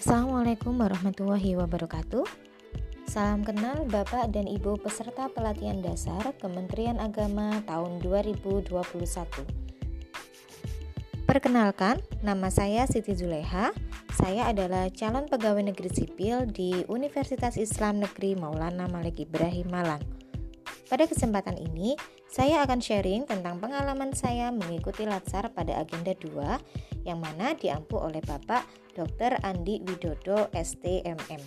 Assalamualaikum warahmatullahi wabarakatuh. Salam kenal Bapak dan Ibu peserta pelatihan dasar Kementerian Agama tahun 2021. Perkenalkan, nama saya Siti Zuleha. Saya adalah calon pegawai negeri sipil di Universitas Islam Negeri Maulana Malik Ibrahim Malang. Pada kesempatan ini, saya akan sharing tentang pengalaman saya mengikuti Latsar pada agenda 2 yang mana diampu oleh Bapak Dr. Andi Widodo STMM.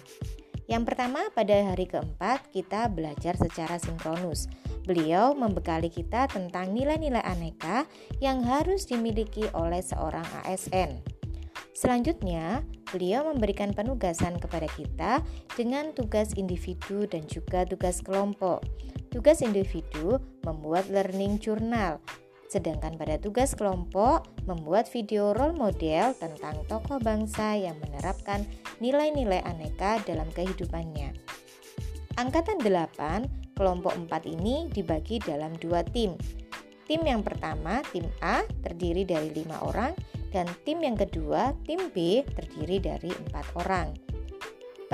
Yang pertama, pada hari keempat kita belajar secara sinkronus. Beliau membekali kita tentang nilai-nilai aneka yang harus dimiliki oleh seorang ASN. Selanjutnya, beliau memberikan penugasan kepada kita dengan tugas individu dan juga tugas kelompok. Tugas individu membuat learning journal, sedangkan pada tugas kelompok membuat video role model tentang tokoh bangsa yang menerapkan nilai-nilai aneka dalam kehidupannya. Angkatan 8, kelompok 4 ini dibagi dalam dua tim. Tim yang pertama, tim A, terdiri dari lima orang, dan tim yang kedua, tim B, terdiri dari empat orang.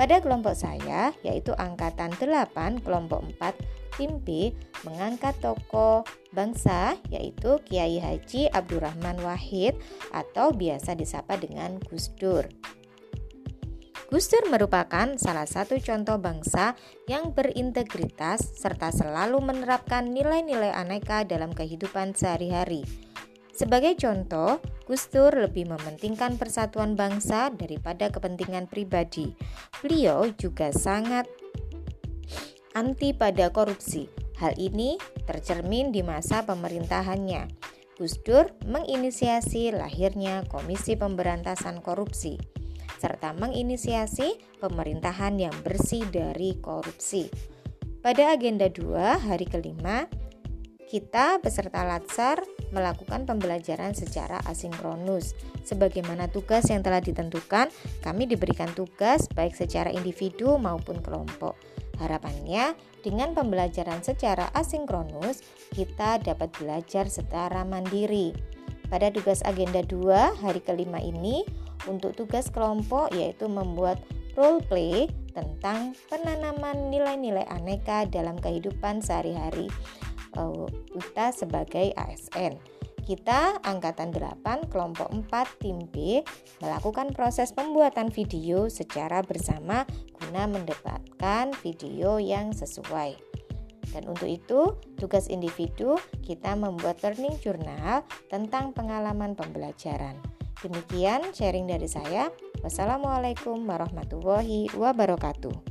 Pada kelompok saya, yaitu angkatan 8, kelompok 4, tim B mengangkat tokoh bangsa yaitu Kiai Haji Abdurrahman Wahid atau biasa disapa dengan Gus Dur. Gus Dur merupakan salah satu contoh bangsa yang berintegritas serta selalu menerapkan nilai-nilai aneka dalam kehidupan sehari-hari. Sebagai contoh, Gus Dur lebih mementingkan persatuan bangsa daripada kepentingan pribadi. Beliau juga sangat anti pada korupsi. Hal ini tercermin di masa pemerintahannya. Gus Dur menginisiasi lahirnya Komisi Pemberantasan Korupsi serta menginisiasi pemerintahan yang bersih dari korupsi. Pada agenda 2 hari kelima, kita beserta Latsar melakukan pembelajaran secara asinkronus. Sebagaimana tugas yang telah ditentukan, kami diberikan tugas baik secara individu maupun kelompok. Harapannya, dengan pembelajaran secara asinkronus, kita dapat belajar secara mandiri. Pada tugas agenda 2 hari kelima ini, untuk tugas kelompok yaitu membuat role play tentang penanaman nilai-nilai aneka dalam kehidupan sehari-hari kita sebagai ASN. Kita angkatan 8 kelompok 4 tim B melakukan proses pembuatan video secara bersama guna mendapatkan video yang sesuai. Dan untuk itu, tugas individu kita membuat learning journal tentang pengalaman pembelajaran. Demikian sharing dari saya. Wassalamualaikum warahmatullahi wabarakatuh.